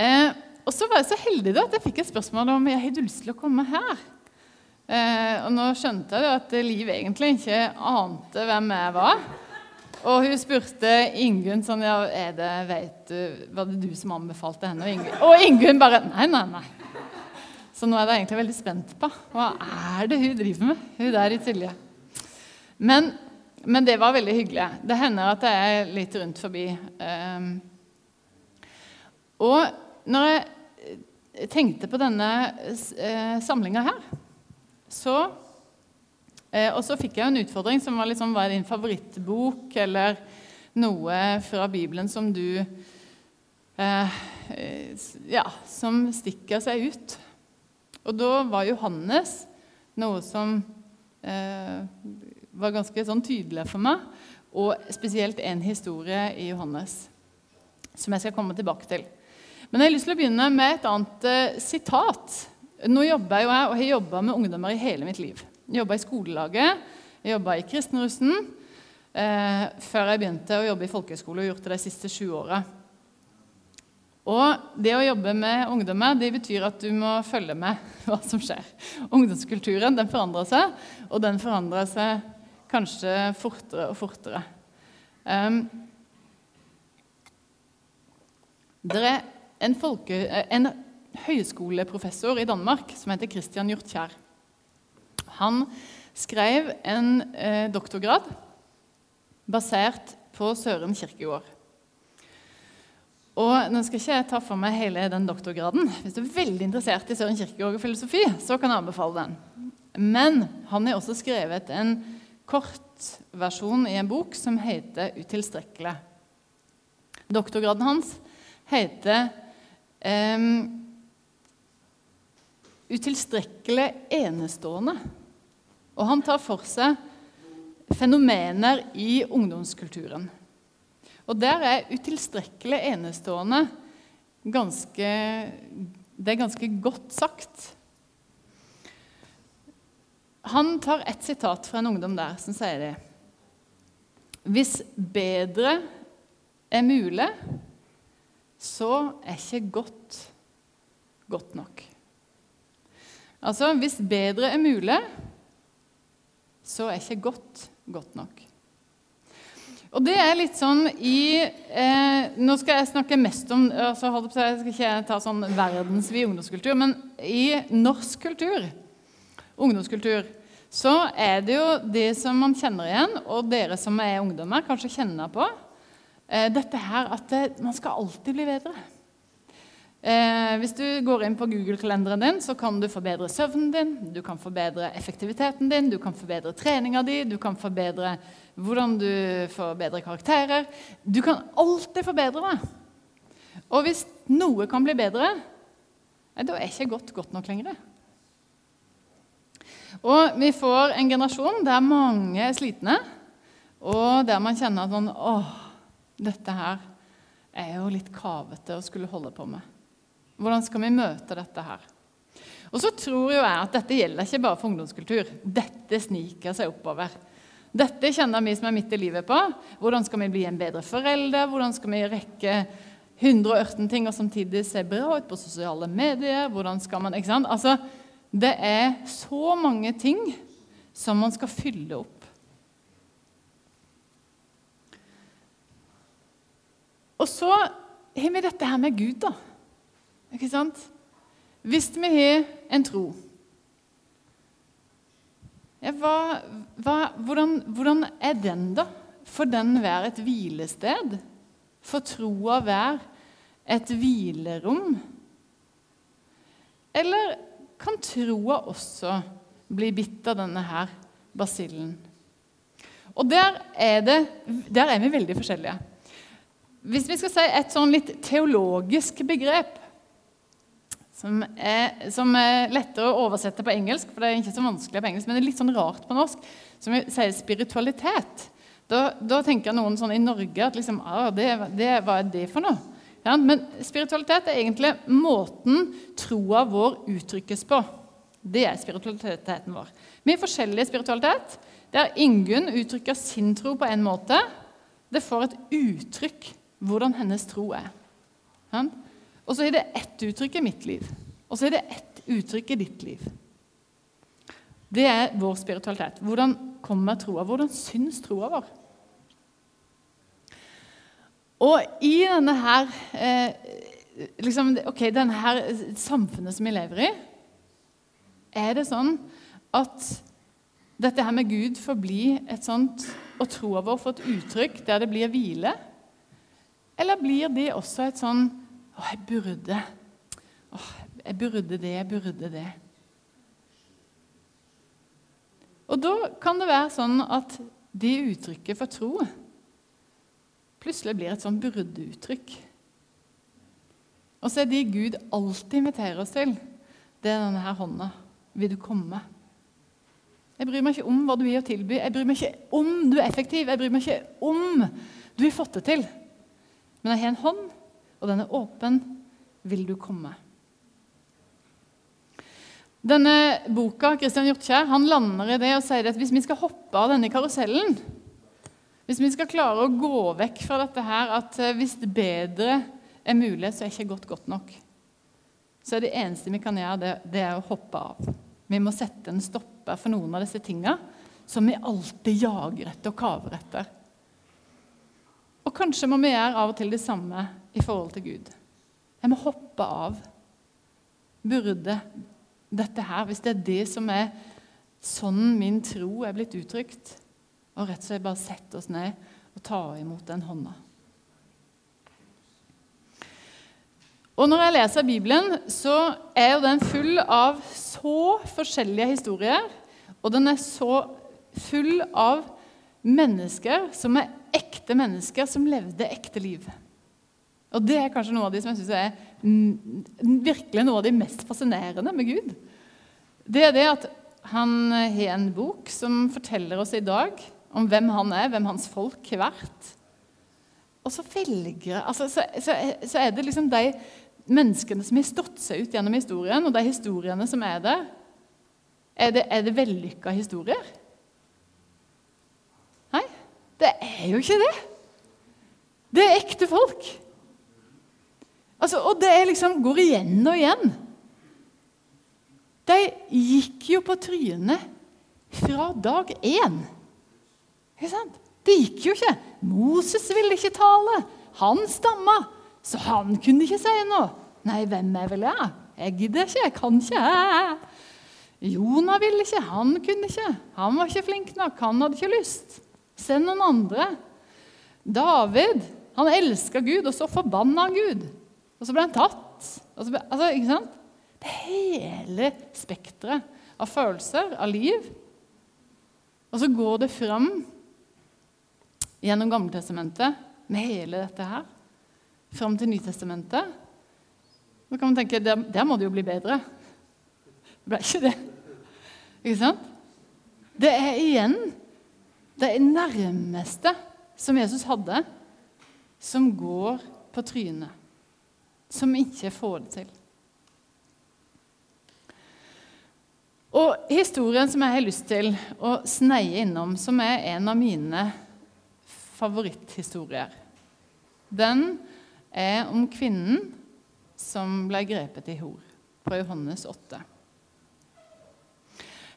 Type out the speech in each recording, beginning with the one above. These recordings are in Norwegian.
Eh, og så var jeg så heldig da, at jeg fikk et spørsmål om jeg hadde lyst til å komme her. Eh, og nå skjønte jeg at Liv egentlig ikke ante hvem jeg var. Og hun spurte Ingunn sånn ja, er det, vet du, Var det du som anbefalte henne? Og Ingunn, og Ingunn bare Nei, nei, nei. Så nå er jeg egentlig veldig spent på hva er det hun driver med, hun der i Silje. Men, men det var veldig hyggelig. Det hender at jeg er litt rundt forbi. Um, og når jeg tenkte på denne eh, samlinga her, så eh, Og så fikk jeg en utfordring som var liksom, hva er din favorittbok, eller noe fra Bibelen som du eh, Ja, som stikker seg ut. Og da var Johannes noe som eh, var ganske sånn tydelig for meg, og spesielt en historie i Johannes som jeg skal komme tilbake til. Men jeg har lyst til å begynne med et annet eh, sitat. Nå jobber jeg og jeg har jobba med ungdommer i hele mitt liv. Jobba i skolelaget, jobba i Kristenrussen, eh, før jeg begynte å jobbe i folkehøyskole og gjort det de siste sju åra. Og det å jobbe med ungdommer det betyr at du må følge med hva som skjer. Ungdomskulturen den forandrer seg, og den forandrer seg kanskje fortere og fortere. Um, det er en, folke, en, høyskoleprofessor i Danmark som heter Christian Hjortkjær. Han skrev en eh, doktorgrad basert på Søren Kirkegård. Og Nå skal ikke jeg ta for meg hele den doktorgraden. Hvis du er veldig interessert i Søren Kirkegård og filosofi, så kan jeg anbefale den. Men han har også skrevet en kortversjon i en bok som heter 'Utilstrekkelig'. Doktorgraden hans heter um, 'Utilstrekkelig enestående'. Og han tar for seg fenomener i ungdomskulturen. Og der er utilstrekkelig enestående ganske Det er ganske godt sagt. Han tar ett sitat fra en ungdom der som sier det. Hvis bedre er mulig, så er ikke godt godt nok. Altså, hvis bedre er mulig, så er ikke godt godt nok. Og det er litt sånn i eh, Nå skal jeg snakke mest om altså, Jeg skal ikke ta sånn verdensvid ungdomskultur, men i norsk kultur, ungdomskultur, så er det jo det som man kjenner igjen, og dere som er ungdommer, kanskje kjenner på, dette her at det, man skal alltid bli bedre. Eh, hvis du går inn på Google-kalenderen din, så kan du forbedre søvnen din, du kan forbedre effektiviteten din, du kan forbedre treninga di, du kan forbedre hvordan du får bedre karakterer. Du kan alltid forbedre deg. Og hvis noe kan bli bedre, da er ikke godt godt nok lenger. Og vi får en generasjon der mange er slitne, og der man kjenner at man åh, dette her er jo litt kavete å skulle holde på med. Hvordan skal vi møte dette her? Og så tror jo jeg at dette gjelder ikke bare for ungdomskultur. Dette sniker seg oppover. Dette kjenner vi som er midt i livet på. Hvordan skal vi bli en bedre forelder? Hvordan skal vi rekke 118 ting og samtidig se bra ut på sosiale medier? Hvordan skal man, ikke sant? Altså, det er så mange ting som man skal fylle opp. Og så har vi dette her med Gud, da. Ikke sant? Hvis vi har en tro ja, hva, hva, hvordan, hvordan, er den, da? Får den være et hvilested? Får troa være et hvilerom? Eller kan troa også bli bitt av denne her basillen? Og der er, det, der er vi veldig forskjellige. Hvis vi skal si et sånn litt teologisk begrep som er, som er, lettere å oversette på engelsk, for det er ikke så vanskelig på engelsk, men det er litt sånn rart på norsk, som vi sier spiritualitet. Da, da tenker noen sånn i Norge at liksom, ah, det, det, hva er det for noe? Ja, men spiritualitet er egentlig måten troa vår uttrykkes på. Det er spiritualiteten vår. Vi har forskjellig spiritualitet. Der Ingunn uttrykker sin tro på en måte. Det får et uttrykk hvordan hennes tro er. Og så er det ett uttrykk i mitt liv. Og så er det ett uttrykk i ditt liv. Det er vår spiritualitet. Hvordan kommer troa? Hvordan syns troa vår? Og i denne her eh, liksom, ok, denne her samfunnet som vi lever i, er det sånn at dette her med Gud får bli et sånt og troa vår får et uttrykk der det blir hvile? Eller blir det også et sånn Å, jeg burde. Å, jeg burde det, jeg burde det. Og da kan det være sånn at det uttrykket for tro plutselig blir et sånn burde-uttrykk. Og så er de Gud alltid inviterer oss til, det er denne her hånda. Vil du komme? Jeg bryr meg ikke om hva du vil tilby. Jeg bryr meg ikke om du er effektiv. Jeg bryr meg ikke om du har fått det til. Men jeg har en hånd, og den er åpen. Vil du komme? Denne boka Christian Hjortkjær, han lander i det og sier at hvis vi skal hoppe av denne karusellen Hvis vi skal klare å gå vekk fra dette her at eh, hvis det bedre er mulig, så er ikke godt godt nok. Så er det eneste vi kan gjøre, det, det er å hoppe av. Vi må sette en stopper for noen av disse tinga som vi alltid jager etter og kaver etter. Og kanskje må vi gjøre av og til det samme i forhold til Gud. Jeg må hoppe av. Burde dette her, hvis det er det som er sånn min tro er blitt uttrykt, og rett og slett bare sette oss ned og ta imot den hånda. Og Når jeg leser Bibelen, så er jo den full av så forskjellige historier. Og den er så full av mennesker som er ekte mennesker som levde ekte liv. Og Det er kanskje noe av de som jeg synes er virkelig noe av de mest fascinerende med Gud. Det er det at han har en bok som forteller oss i dag om hvem han er, hvem hans folk har vært. Og så velger altså, så, så, så er det liksom de menneskene som har stått seg ut gjennom historien, og de historiene som er der, er det, er det vellykka historier? Nei, det er jo ikke det. Det er ekte folk. Altså, og det liksom går igjen og igjen. De gikk jo på trynet fra dag én. Ikke sant? Det gikk jo ikke. Moses ville ikke tale. Han stamma, så han kunne ikke si noe. Nei, hvem er vel jeg? Jeg gidder ikke, jeg kan ikke. Jonah ville ikke, han kunne ikke. Han var ikke flink nok, han hadde ikke lyst. Send noen andre. David han elska Gud, og så forbanna han Gud. Og så ble han tatt. Ble, altså, ikke sant? Det hele spekteret av følelser, av liv. Og så går det fram gjennom Gammeltestamentet med hele dette her, fram til Nytestamentet. Så kan man tenke der, der må det jo bli bedre. Det ble ikke det. Ikke sant? Det er igjen det nærmeste som Jesus hadde, som går på trynet. Som ikke får det til. Og historien som jeg har lyst til å sneie innom, som er en av mine favoritthistorier, den er om kvinnen som ble grepet i hor, fra Johannes 8.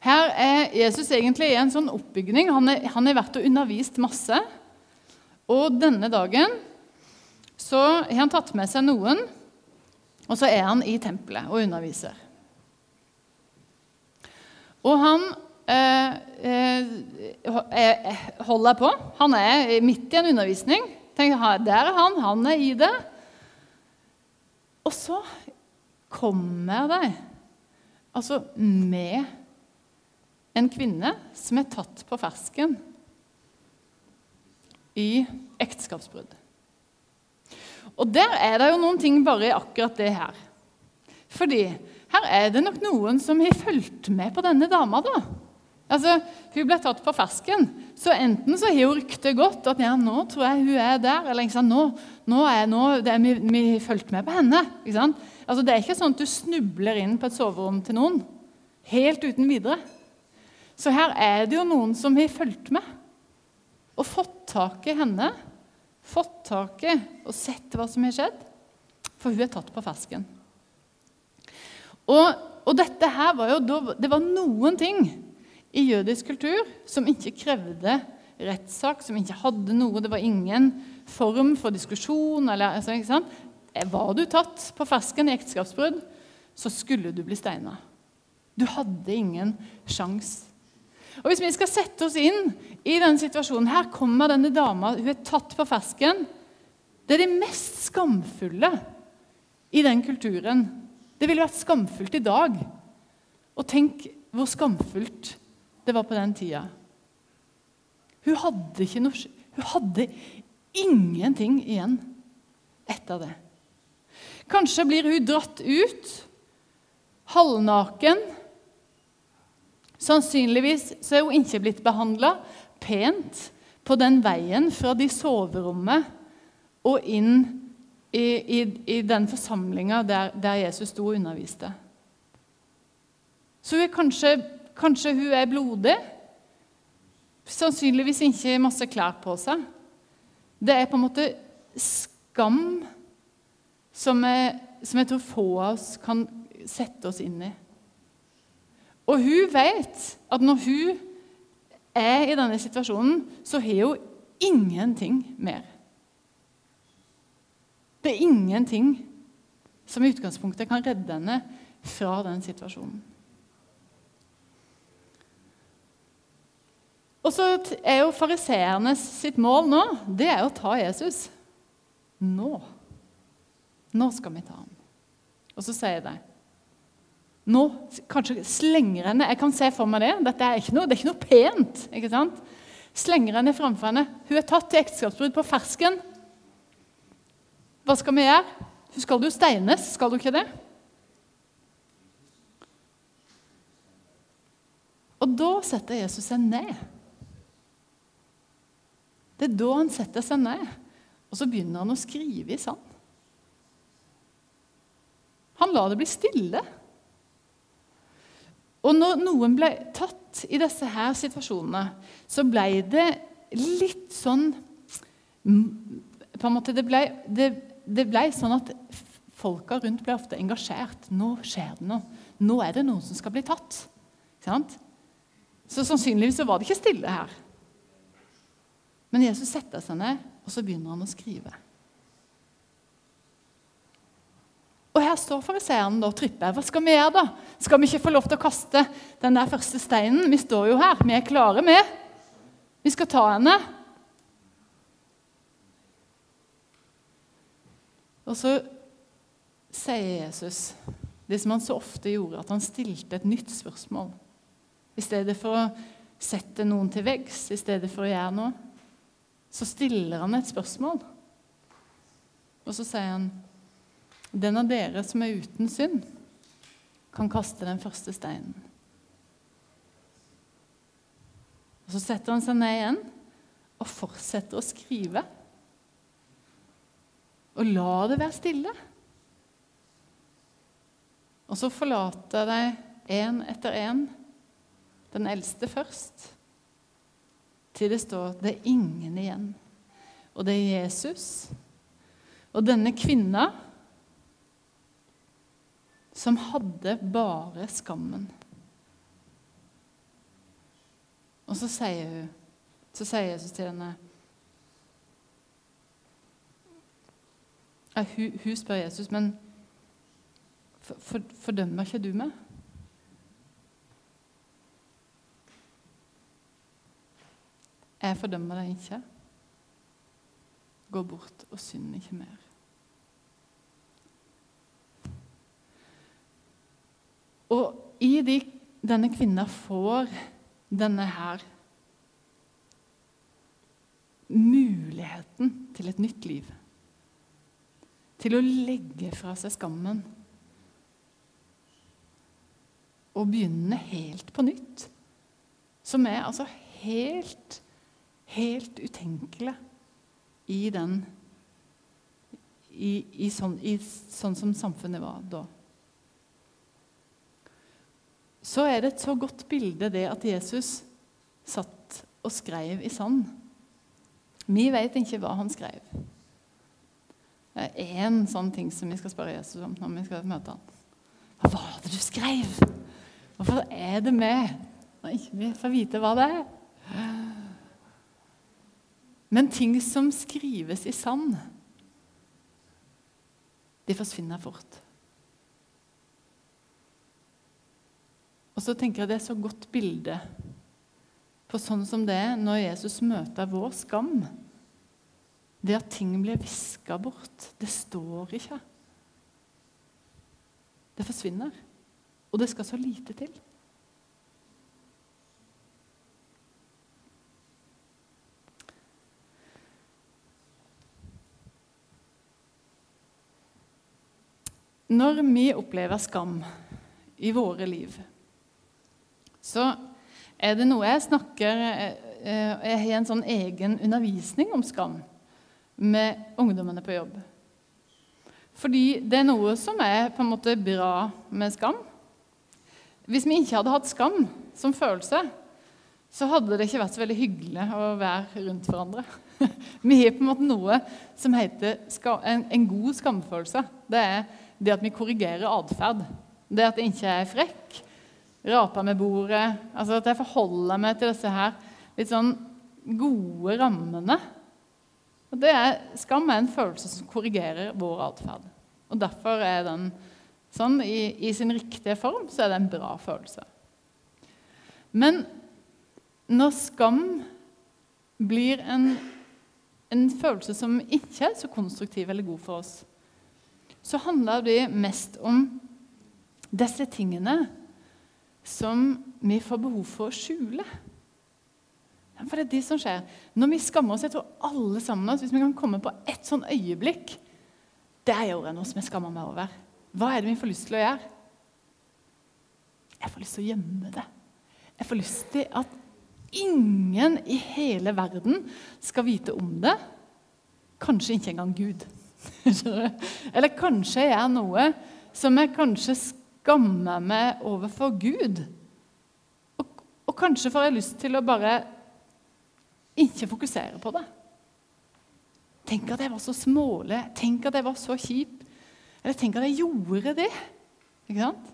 Her er Jesus egentlig i en sånn oppbygning. Han, er, han har vært og undervist masse. Og denne dagen så har han tatt med seg noen, og så er han i tempelet og underviser. Og han eh, eh, holder på. Han er midt i en undervisning. Tenk, der er han. Han er i det. Og så kommer de altså med en kvinne som er tatt på fersken i ekteskapsbrudd. Og der er det jo noen ting bare i akkurat det her. Fordi her er det nok noen som har fulgt med på denne dama. da. Altså, Hun ble tatt på fersken. Så enten så har ryktet godt at ja, nå tror jeg hun er der, eller ikke sant, nå, nå er nå, er vi, vi har fulgt med på henne. ikke sant? Altså, Det er ikke sånn at du snubler inn på et soverom til noen helt uten videre. Så her er det jo noen som har fulgt med og fått tak i henne. Fått tak i og sett hva som har skjedd. for hun er tatt på fersken. Og, og dette her var jo Det var noen ting i jødisk kultur som ikke krevde rettssak, som ikke hadde noe Det var ingen form for diskusjon. Eller, altså, sant? Var du tatt på fersken i ekteskapsbrudd, så skulle du bli steina. Du hadde ingen sjans. Og Hvis vi skal sette oss inn i denne situasjonen Her kommer denne dama, hun er tatt på fersken. Det er det mest skamfulle i den kulturen. Det ville vært skamfullt i dag. Og tenk hvor skamfullt det var på den tida. Hun hadde noe Hun hadde ingenting igjen etter det. Kanskje blir hun dratt ut, halvnaken. Sannsynligvis så er hun ikke blitt behandla pent på den veien fra de soverommet og inn i, i, i den forsamlinga der, der, Jesus sto og underviste. Så hun kanskje, kanskje hun er blodig. Sannsynligvis ikke masse klær på seg. Det er på en måte skam som jeg, som jeg tror få av oss kan sette oss inn i. Og hun vet at når hun er i denne situasjonen, så har hun ingenting mer. Det er ingenting som i utgangspunktet kan redde henne fra den situasjonen. Og så er jo fariseernes sitt mål nå det er å ta Jesus. Nå. Nå skal vi ta ham. Og så sier de Nå kanskje slenger henne Jeg kan se for meg det. Dette er ikke noe, det er ikke noe pent. ikke sant? Slenger henne framfor henne. Hun er tatt til ekteskapsbrudd på fersken. Hva skal vi gjøre? Hun skal jo steines, skal du ikke det? Og da setter Jesus seg ned. Det er da han setter seg ned, og så begynner han å skrive i sand. Han lar det bli stille. Og når noen ble tatt i disse her situasjonene, så ble det litt sånn på en måte, Det ble, det, det ble sånn at folka rundt ble ofte engasjert. Nå skjer det noe. Nå er det noen som skal bli tatt. Så sannsynligvis så var det ikke stille her. Men Jesus setter seg ned, og så begynner han å skrive. Her står fariseeren og tripper. Hva skal vi gjøre, da? Skal vi ikke få lov til å kaste den der første steinen? Vi står jo her. Vi er klare, med. Vi skal ta henne. Og så sier Jesus det som han så ofte gjorde, at han stilte et nytt spørsmål. I stedet for å sette noen til veggs, i stedet for å gjøre noe så stiller han et spørsmål. Og så sier han Den av dere som er uten synd, kan kaste den første steinen. Og Så setter han seg ned igjen og fortsetter å skrive. Og la det være stille. Og så forlater de én etter én, den eldste først til det står det er ingen igjen. Og det er Jesus og denne kvinna som hadde bare skammen. Og så sier hun, så sier Jesus til henne ja, hun, hun, spør Jesus, men for, for, fordømmer ikke du meg? Jeg fordømmer deg ikke. Gå bort og synd ikke mer. Og i de, denne kvinna får denne her muligheten til et nytt liv. Til å legge fra seg skammen. Og begynne helt på nytt. Som er altså helt helt utenkelig i den i, i, sånn, i, sånn, som samfunnet var da. Så er det et så godt bilde, det at Jesus satt og skrev i sand. Vi vet ikke hva han skrev. Det er én sånn ting som vi skal spørre Jesus om når vi skal møte ham. Hva var det du skrev? Hvorfor er det med når ikke vi får vite hva det er? Men ting som skrives i sand, de forsvinner fort. Og så tenker jeg Det er så godt bilde på sånn som det er når Jesus møter vår skam. Det at ting blir viska bort. Det står ikke. Det forsvinner. Og det skal så lite til. Når vi opplever skam i våre liv, så er det noe jeg snakker eh, Jeg har en sånn egen undervisning om skam med ungdommene på jobb. Fordi det er noe som er på en måte bra med skam. Hvis vi ikke hadde hatt skam som følelse, så hadde det ikke vært så veldig hyggelig å være rundt hverandre. Vi har på en måte noe som heter en god skamfølelse. Det er det at vi korrigerer atferd. Det at jeg ikke er frekk, raper med bordet altså At jeg forholder meg til disse her litt sånn gode rammene. Og det er, Skam er en følelse som korrigerer vår atferd. Og derfor er den sånn i, i, sin riktige form så er det en bra følelse. Men når skam blir en, en følelse som ikke er så konstruktiv eller god for oss, så handler det mest om disse tingene som vi får behov for å skjule. For det er det som skjer. Når vi skammer oss, jeg tror alle sammen oss, Hvis vi kan komme på ett sånn øyeblikk Der gjorde jeg noe som jeg skammer meg over. Hva er det vi får lyst til å gjøre? Jeg får lyst til å gjemme det. Jeg får lyst til at ingen i hele verden skal vite om det. Kanskje ikke engang Gud. Eller kanskje jeg er noe som jeg kanskje skammer meg overfor Gud. Og, og kanskje får jeg lyst til å bare ikke fokusere på det. Tenk at jeg var så smålig. Tenk at jeg var så kjip. Eller tenk at jeg gjorde det. Ikke sant?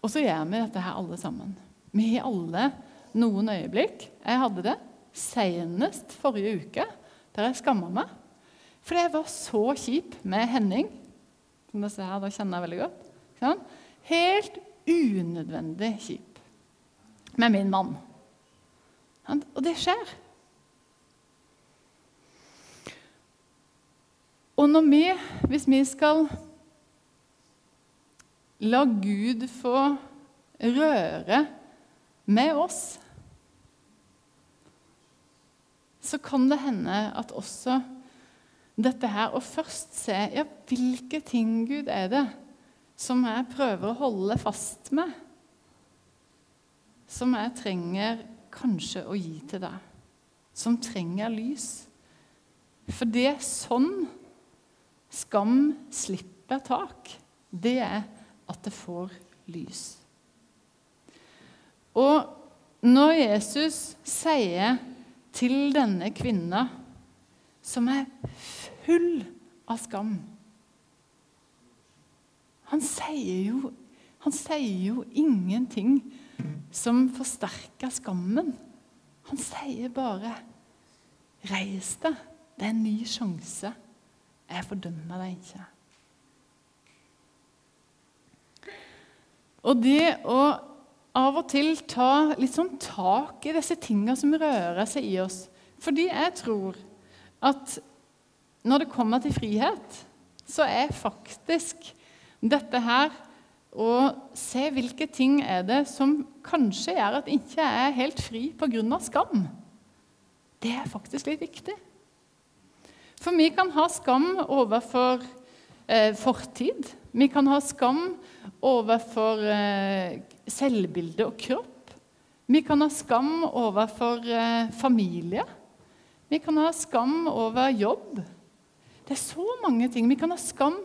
Og så gjør vi dette her alle sammen. Vi har alle noen øyeblikk. Jeg hadde det senest forrige uke, der jeg skamma meg. Fordi jeg var så kjip med Henning. Som disse her, da kjenner jeg veldig godt. Helt unødvendig kjip med min mann. Og det skjer. Og når vi, hvis vi skal la Gud få røre med oss, så kan det hende at også dette her og først se ja, hvilke ting, Gud, er det som jeg prøver å holde fast med, som jeg trenger kanskje å gi til deg, som trenger lys. For det er sånn skam slipper tak. Det er at det får lys. Og når Jesus sier til denne kvinna, som er full av skam Han sier jo, han sier jo ingenting som forsterker skammen. Han sier bare 'Reis deg. Det er en ny sjanse. Jeg fordømmer deg ikke.' Og det å av og til ta litt sånn tak i disse tingene som rører seg i oss Fordi jeg tror at når det kommer til frihet, så er faktisk dette her å se hvilke ting er det som kanskje gjør at jeg ikke er helt fri pga. skam. Det er faktisk litt viktig. For vi kan ha skam overfor eh, fortid. Vi kan ha skam overfor eh, selvbilde og kropp. Vi kan ha skam overfor eh, familie. Vi kan ha skam over jobb. Det er så mange ting. Vi kan ha skam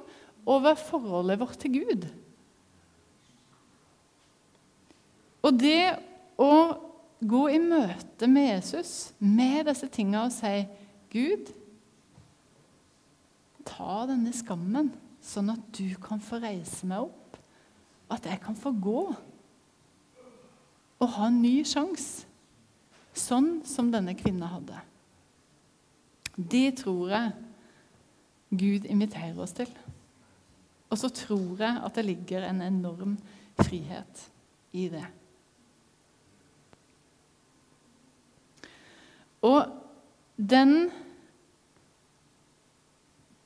over forholdet vårt til Gud. Og det å gå i møte med Jesus med disse tingene og si Gud, ta denne skammen, sånn at du kan få reise meg opp. At jeg kan få gå og ha en ny sjanse, sånn som denne kvinna hadde. Det tror jeg Gud inviterer oss til. Og så tror jeg at det ligger en enorm frihet i det. Og den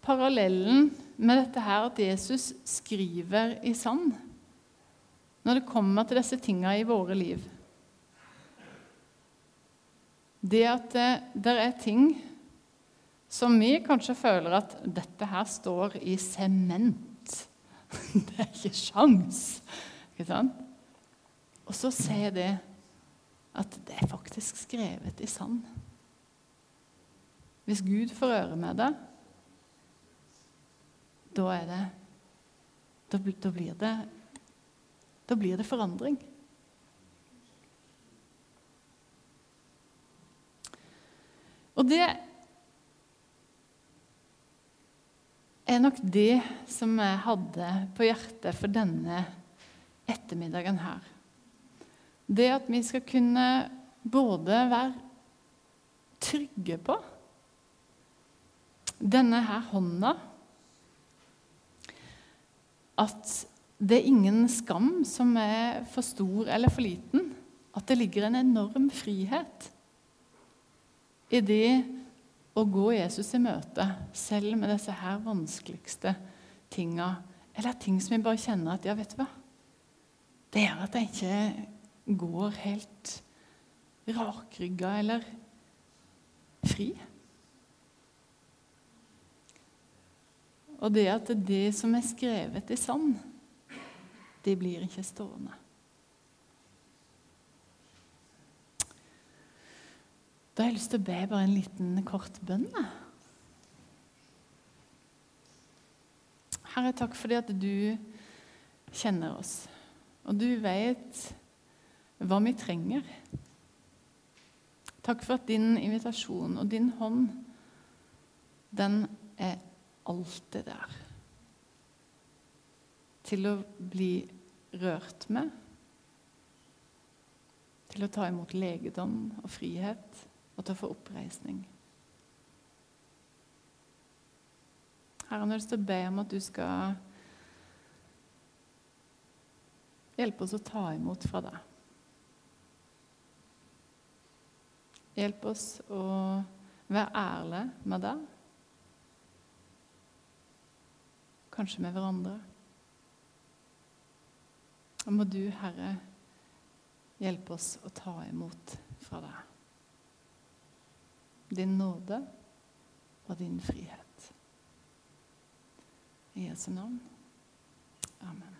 parallellen med dette her at Jesus skriver i sand når det kommer til disse tinga i våre liv Det at det, det er ting som vi kanskje føler at dette her står i sement. Det er ikke sjans. Ikke sant? Og så ser det at det er faktisk skrevet i sand. Hvis Gud får øre med det, da er det Da, da blir det Da blir det forandring. Og det er nok det som jeg hadde på hjertet for denne ettermiddagen her. Det at vi skal kunne både være trygge på denne her hånda At det er ingen skam som er for stor eller for liten. At det ligger en enorm frihet i det å gå Jesus i møte, selv med disse her vanskeligste tinga, eller ting som vi bare kjenner at ja, vet du hva Det gjør at jeg ikke går helt rakrygga eller fri. Og det at det som er skrevet i sand, det blir ikke stående. Da har jeg lyst til å be bare en liten, kort bønn. Herre, takk fordi at du kjenner oss, og du vet hva vi trenger. Takk for at din invitasjon og din hånd, den er alltid der. Til å bli rørt med, til å ta imot legedom og frihet og til å få oppreisning. Herre, til å be om at du skal hjelpe oss å ta imot fra deg. Hjelp oss å være ærlige med deg. Kanskje med hverandre. Og må du, Herre, hjelpe oss å ta imot fra deg din nåde og din frihet. I Jesu navn. Amen.